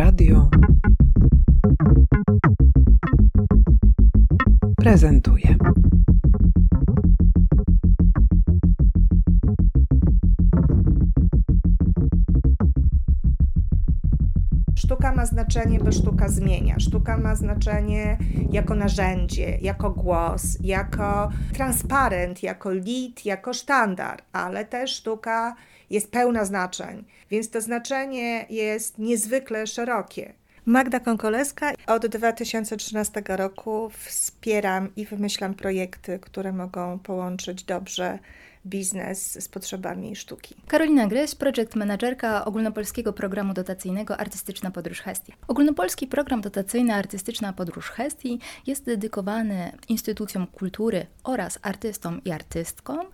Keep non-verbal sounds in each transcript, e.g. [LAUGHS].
Radio prezentuje. Ma znaczenie, bo sztuka zmienia. Sztuka ma znaczenie jako narzędzie, jako głos, jako transparent, jako lit, jako sztandar, ale też sztuka jest pełna znaczeń, więc to znaczenie jest niezwykle szerokie. Magda Konkoleska od 2013 roku wspieram i wymyślam projekty, które mogą połączyć dobrze biznes z potrzebami sztuki. Karolina Gryś, project managerka ogólnopolskiego programu dotacyjnego Artystyczna Podróż Hestii. Ogólnopolski program dotacyjny Artystyczna Podróż Hestii jest dedykowany instytucjom kultury oraz artystom i artystkom.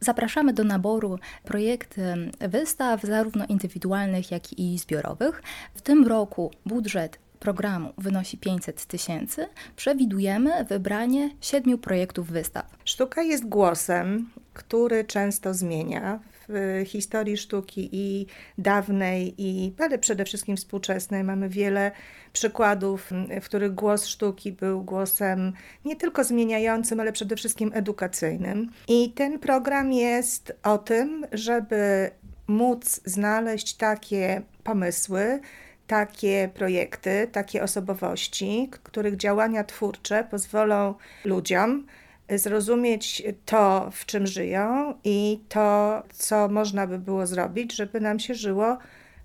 Zapraszamy do naboru projekty wystaw, zarówno indywidualnych, jak i zbiorowych. W tym roku budżet programu wynosi 500 tysięcy, przewidujemy wybranie siedmiu projektów wystaw. Sztuka jest głosem, który często zmienia w historii sztuki i dawnej, i, ale przede wszystkim współczesnej. Mamy wiele przykładów, w których głos sztuki był głosem nie tylko zmieniającym, ale przede wszystkim edukacyjnym. I ten program jest o tym, żeby móc znaleźć takie pomysły, takie projekty, takie osobowości, których działania twórcze pozwolą ludziom zrozumieć to, w czym żyją i to, co można by było zrobić, żeby nam się żyło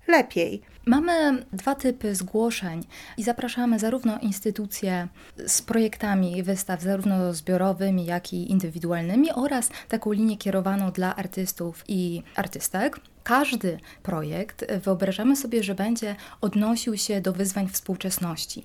lepiej. Mamy dwa typy zgłoszeń i zapraszamy zarówno instytucje z projektami wystaw, zarówno zbiorowymi, jak i indywidualnymi, oraz taką linię kierowaną dla artystów i artystek. Każdy projekt wyobrażamy sobie, że będzie odnosił się do wyzwań współczesności.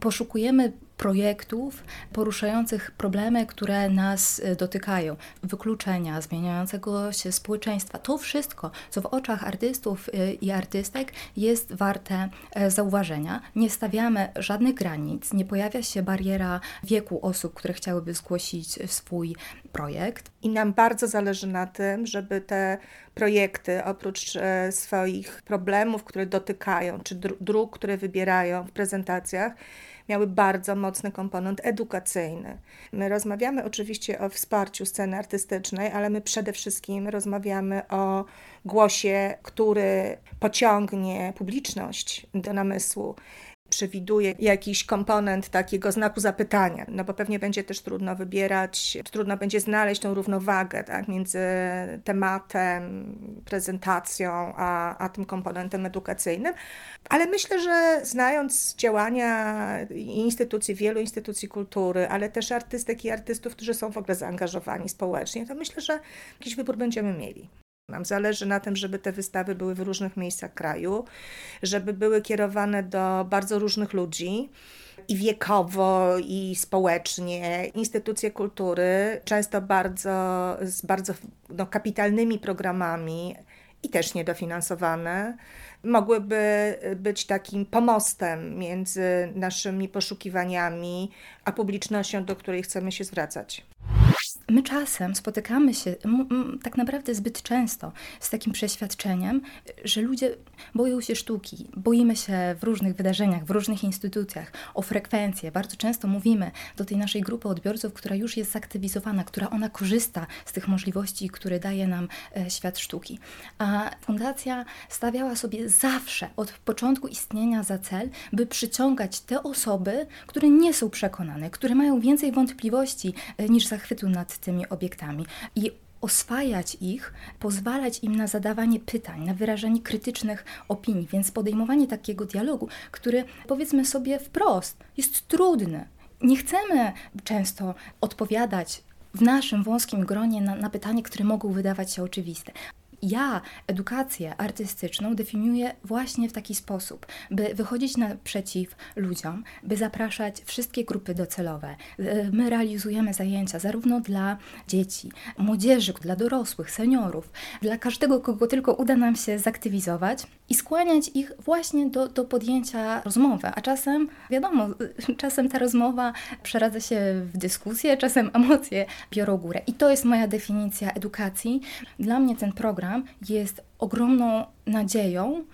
Poszukujemy projektów poruszających problemy, które nas e, dotykają, wykluczenia, zmieniającego się społeczeństwa. To wszystko, co w oczach artystów e, i artystek jest warte e, zauważenia. Nie stawiamy żadnych granic, nie pojawia się bariera wieku osób, które chciałyby zgłosić swój projekt. I nam bardzo zależy na tym, żeby te projekty, oprócz swoich problemów, które dotykają, czy dróg, które wybierają w prezentacjach, miały bardzo mocny komponent edukacyjny. My rozmawiamy oczywiście o wsparciu sceny artystycznej, ale my przede wszystkim rozmawiamy o głosie, który pociągnie publiczność do namysłu przewiduje jakiś komponent takiego znaku zapytania, no bo pewnie będzie też trudno wybierać, trudno będzie znaleźć tą równowagę tak, między tematem, prezentacją, a, a tym komponentem edukacyjnym. Ale myślę, że znając działania instytucji, wielu instytucji kultury, ale też artystek i artystów, którzy są w ogóle zaangażowani społecznie, to myślę, że jakiś wybór będziemy mieli. Nam zależy na tym, żeby te wystawy były w różnych miejscach kraju, żeby były kierowane do bardzo różnych ludzi i wiekowo, i społecznie. Instytucje kultury, często bardzo z bardzo no, kapitalnymi programami i też niedofinansowane, mogłyby być takim pomostem między naszymi poszukiwaniami a publicznością, do której chcemy się zwracać. My czasem spotykamy się tak naprawdę zbyt często z takim przeświadczeniem, że ludzie boją się sztuki, boimy się w różnych wydarzeniach, w różnych instytucjach o frekwencję. Bardzo często mówimy do tej naszej grupy odbiorców, która już jest zaktywizowana, która ona korzysta z tych możliwości, które daje nam e, świat sztuki. A fundacja stawiała sobie zawsze od początku istnienia za cel, by przyciągać te osoby, które nie są przekonane, które mają więcej wątpliwości e, niż zachwytu nad tymi obiektami i oswajać ich, pozwalać im na zadawanie pytań, na wyrażanie krytycznych opinii, więc podejmowanie takiego dialogu, który powiedzmy sobie wprost, jest trudny. Nie chcemy często odpowiadać w naszym wąskim gronie na, na pytanie, które mogą wydawać się oczywiste, ja edukację artystyczną definiuję właśnie w taki sposób, by wychodzić naprzeciw ludziom, by zapraszać wszystkie grupy docelowe. My realizujemy zajęcia zarówno dla dzieci, młodzieży, dla dorosłych, seniorów, dla każdego, kogo tylko uda nam się zaktywizować i skłaniać ich właśnie do, do podjęcia rozmowy. A czasem, wiadomo, [LAUGHS] czasem ta rozmowa przeradza się w dyskusję, czasem emocje biorą górę. I to jest moja definicja edukacji. Dla mnie ten program jest ogromną nadzieją,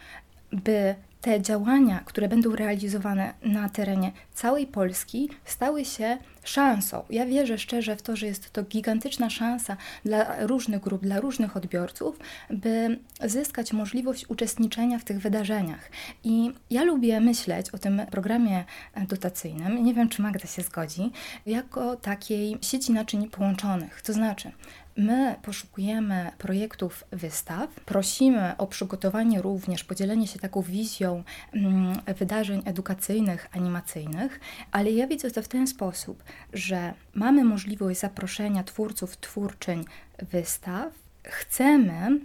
by te działania, które będą realizowane na terenie całej Polski, stały się szansą. Ja wierzę szczerze w to, że jest to gigantyczna szansa dla różnych grup, dla różnych odbiorców, by zyskać możliwość uczestniczenia w tych wydarzeniach. I ja lubię myśleć o tym programie dotacyjnym, nie wiem czy Magda się zgodzi, jako takiej sieci naczyń połączonych. To znaczy, My poszukujemy projektów wystaw, prosimy o przygotowanie również, podzielenie się taką wizją mm, wydarzeń edukacyjnych, animacyjnych, ale ja widzę to w ten sposób, że mamy możliwość zaproszenia twórców, twórczyń wystaw. Chcemy,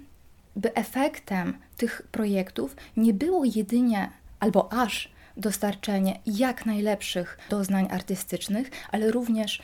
by efektem tych projektów nie było jedynie albo aż dostarczenie jak najlepszych doznań artystycznych, ale również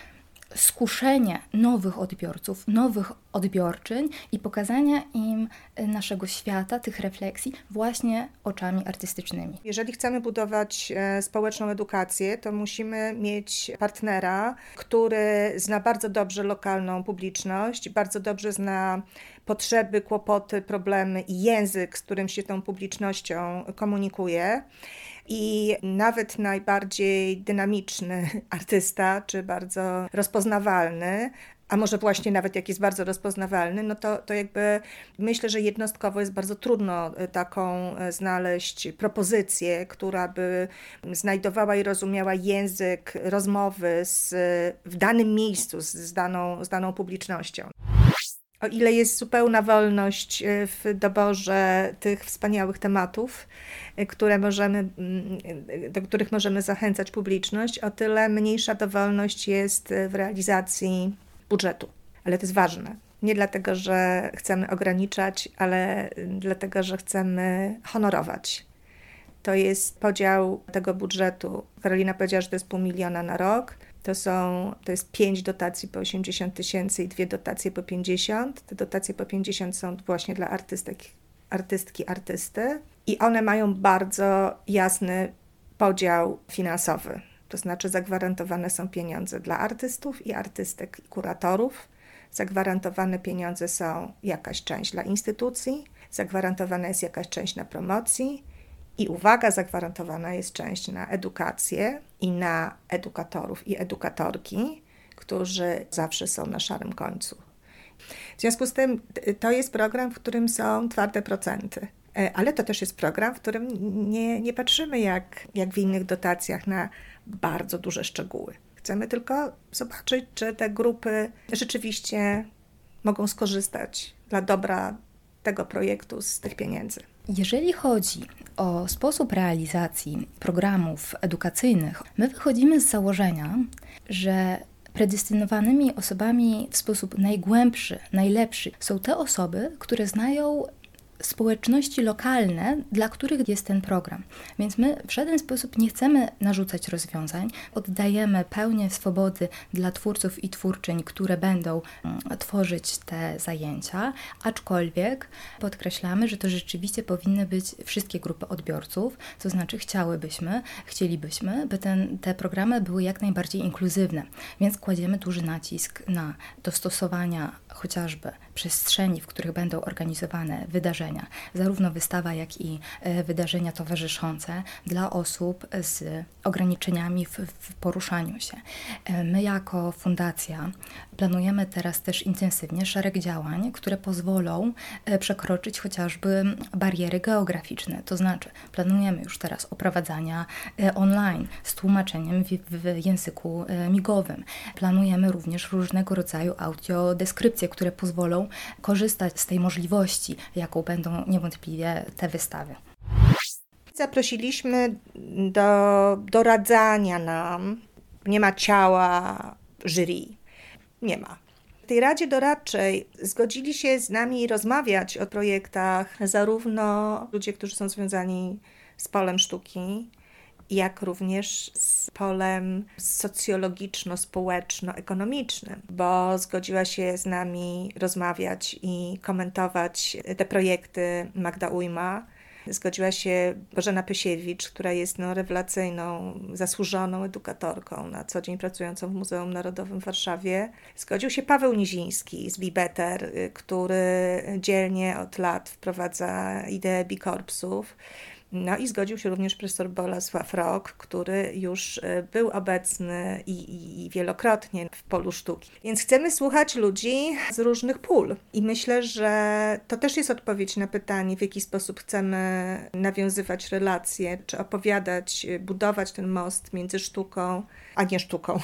skuszenie nowych odbiorców, nowych odbiorczyń i pokazania im e, naszego świata, tych refleksji właśnie oczami artystycznymi. Jeżeli chcemy budować e, społeczną edukację, to musimy mieć partnera, który zna bardzo dobrze lokalną publiczność, bardzo dobrze zna potrzeby, kłopoty, problemy i język, z którym się tą publicznością komunikuje. I nawet najbardziej dynamiczny [LAUGHS] artysta, czy bardzo rozpoznawalny, a może właśnie nawet jak jest bardzo rozpoznawalny, no to, to jakby myślę, że jednostkowo jest bardzo trudno e, taką e, znaleźć propozycję, która by znajdowała i rozumiała język rozmowy z, w danym miejscu z, z, daną, z daną publicznością. O ile jest zupełna wolność e, w doborze tych wspaniałych tematów, e, które możemy, mm, do których możemy zachęcać publiczność, o tyle mniejsza dowolność jest w realizacji budżetu. Ale to jest ważne. Nie dlatego, że chcemy ograniczać, ale dlatego, że chcemy honorować. To jest podział tego budżetu. Karolina powiedziała, że to jest pół miliona na rok. To, są, to jest pięć dotacji po 80 tysięcy i dwie dotacje po 50. Te dotacje po 50 są właśnie dla artystek, artystki, artysty i one mają bardzo jasny podział finansowy. To znaczy zagwarantowane są pieniądze dla artystów i artystek i kuratorów. Zagwarantowane pieniądze są jakaś część dla instytucji, zagwarantowana jest jakaś część na promocji i uwaga, zagwarantowana jest część na edukację i na edukatorów i edukatorki, którzy zawsze są na szarym końcu. W związku z tym to jest program, w którym są twarde procenty. E, ale to też jest program, w którym nie, nie patrzymy jak, jak w innych dotacjach na bardzo duże szczegóły. Chcemy tylko zobaczyć, czy te grupy rzeczywiście mogą skorzystać dla dobra tego projektu z tych pieniędzy. Jeżeli chodzi o sposób realizacji programów edukacyjnych, my wychodzimy z założenia, że predestynowanymi osobami w sposób najgłębszy, najlepszy są te osoby, które znają społeczności lokalne, dla których jest ten program. Więc my w żaden sposób nie chcemy narzucać rozwiązań, oddajemy pełnię swobody dla twórców i twórczyń, które będą mm, tworzyć te zajęcia, aczkolwiek podkreślamy, że to rzeczywiście powinny być wszystkie grupy odbiorców, to znaczy chciałybyśmy, chcielibyśmy, by ten, te programy były jak najbardziej inkluzywne, więc kładziemy duży nacisk na dostosowania chociażby przestrzeni, w których będą organizowane wydarzenia, zarówno wystawa, jak i e, wydarzenia towarzyszące dla osób z ograniczeniami w, w poruszaniu się. E, my, jako fundacja, planujemy teraz też intensywnie szereg działań, które pozwolą e, przekroczyć chociażby bariery geograficzne. To znaczy, planujemy już teraz oprowadzania online z tłumaczeniem w, w języku migowym. Planujemy również różnego rodzaju audiodeskrypcje, które pozwolą korzystać z tej możliwości, jaką będą niewątpliwie te wystawy. Zaprosiliśmy do doradzania nam. Nie ma ciała jury. Nie ma. W tej Radzie Doradczej zgodzili się z nami rozmawiać o projektach zarówno ludzie, którzy są związani z polem sztuki, jak również z polem socjologiczno-społeczno-ekonomicznym, bo zgodziła się z nami rozmawiać i komentować te projekty Magda Ujma. Zgodziła się Bożena Pysiewicz, która jest no, rewelacyjną, zasłużoną edukatorką, na co dzień pracującą w Muzeum Narodowym w Warszawie. Zgodził się Paweł Niziński z Bibeter, który dzielnie od lat wprowadza ideę bikorpsów No i zgodził się również profesor Bolesław Rok, który już y, był obecny i, i, i, wielokrotnie w polu sztuki. Więc chcemy słuchać ludzi z różnych pól. I myślę, że to też jest odpowiedź na pytanie, w jaki sposób chcemy nawiązywać relacje, czy opowiadać, y, budować ten most między sztuką a nie sztuką.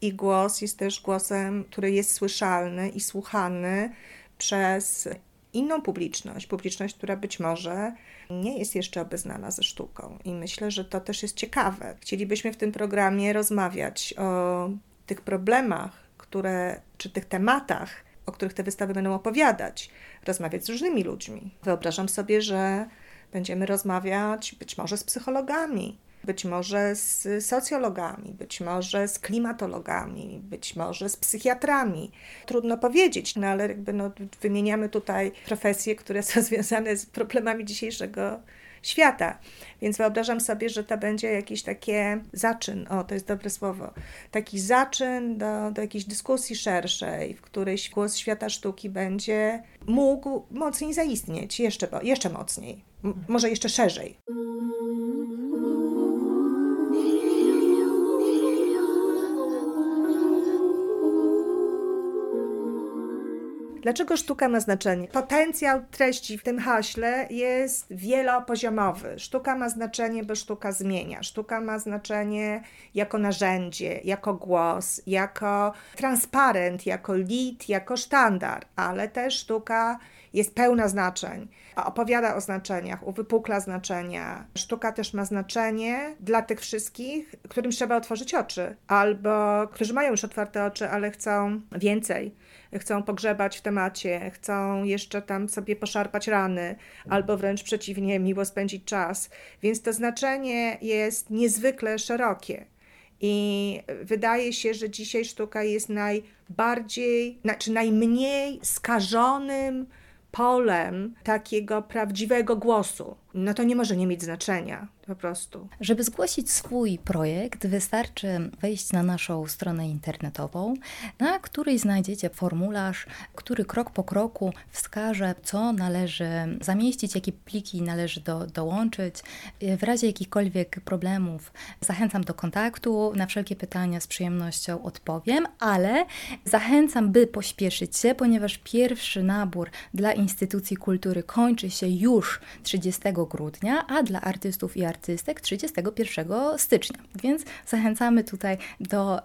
I głos jest też głosem, który jest słyszalny i słuchany przez inną publiczność, publiczność, która być może nie jest jeszcze obeznana ze sztuką. I myślę, że to też jest ciekawe. Chcielibyśmy w tym programie rozmawiać o tych problemach, które, czy tych tematach, o których te wystawy będą opowiadać, rozmawiać z różnymi ludźmi. Wyobrażam sobie, że będziemy rozmawiać być może z psychologami, być może z socjologami, być może z klimatologami, być może z psychiatrami. Trudno powiedzieć, no ale jakby no, wymieniamy tutaj profesje, które są [LAUGHS] związane z problemami dzisiejszego świata. Więc wyobrażam sobie, że to będzie jakiś takie zaczyn, o to jest dobre słowo, taki zaczyn do, do jakiejś dyskusji szerszej, w której głos świata sztuki będzie mógł mocniej zaistnieć, jeszcze, jeszcze mocniej, może jeszcze szerzej. Dlaczego sztuka ma znaczenie? Potencjał treści w tym haśle jest wielopoziomowy. Sztuka ma znaczenie, bo sztuka zmienia. Sztuka ma znaczenie jako narzędzie, jako głos, jako transparent, jako lit, jako sztandar, ale też sztuka jest pełna znaczeń, opowiada o znaczeniach, uwypukla znaczenia. Sztuka też ma znaczenie dla tych wszystkich, którym trzeba otworzyć oczy, albo którzy mają już otwarte oczy, ale chcą więcej chcą pogrzebać w temacie, chcą jeszcze tam sobie poszarpać rany, albo wręcz przeciwnie, miło spędzić czas. Więc to znaczenie jest niezwykle szerokie. I wydaje się, że dzisiaj sztuka jest najbardziej, znaczy najmniej skażonym polem takiego prawdziwego głosu. No to nie może nie mieć znaczenia po prostu. Żeby zgłosić swój projekt, wystarczy wejść na naszą stronę internetową, na której znajdziecie formularz, który krok po kroku wskaże, co należy zamieścić, jakie pliki należy do, dołączyć. W razie jakichkolwiek problemów zachęcam do kontaktu. Na wszelkie pytania z przyjemnością odpowiem, ale zachęcam, by pośpieszyć się, ponieważ pierwszy nabór dla instytucji kultury kończy się już 30 grudnia, a dla artystów i artystek 31 stycznia. Więc zachęcamy tutaj do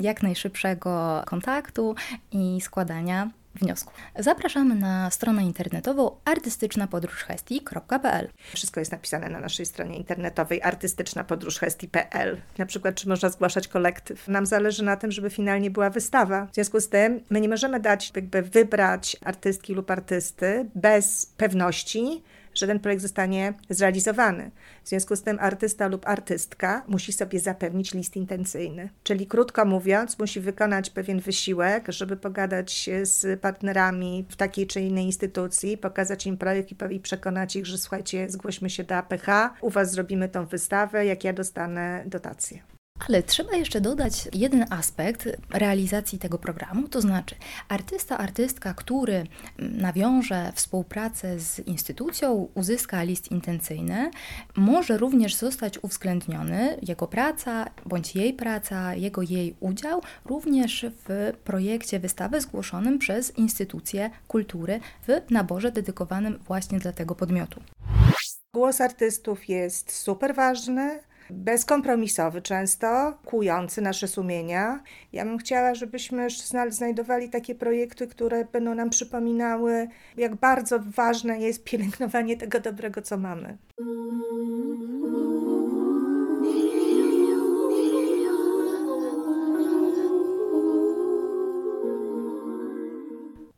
jak najszybszego kontaktu i składania wniosków. Zapraszamy na stronę internetową artystycznapodróżhesti.pl. Wszystko jest napisane na naszej stronie internetowej artystycznapodróżhesti.pl. Na przykład, czy można zgłaszać kolektyw. Nam zależy na tym, żeby finalnie była wystawa. W związku z tym my nie możemy dać, jakby wybrać artystki lub artysty bez pewności, że ten projekt zostanie zrealizowany. W związku z tym artysta lub artystka musi sobie zapewnić list intencyjny. Czyli krótko mówiąc, musi wykonać pewien wysiłek, żeby pogadać z partnerami w takiej czy innej instytucji, pokazać im projekt i przekonać ich, że słuchajcie, zgłośmy się do APH, u Was zrobimy tą wystawę, jak ja dostanę dotację. Ale trzeba jeszcze dodać jeden aspekt realizacji tego programu, to znaczy artysta, artystka, który nawiąże współpracę z instytucją, uzyska list intencyjny, może również zostać uwzględniony, jego praca bądź jej praca, jego jej udział również w projekcie wystawy zgłoszonym przez instytucje kultury w naborze dedykowanym właśnie dla tego podmiotu. Głos artystów jest super ważny bezkompromisowy często, kujący nasze sumienia. Ja bym chciała, żebyśmy znajdowali takie projekty, które będą nam przypominały, jak bardzo ważne jest pielęgnowanie tego dobrego, co mamy.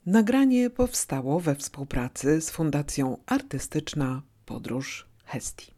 Nagranie powstało we współpracy z Fundacją Artystyczna Podróż Hesti.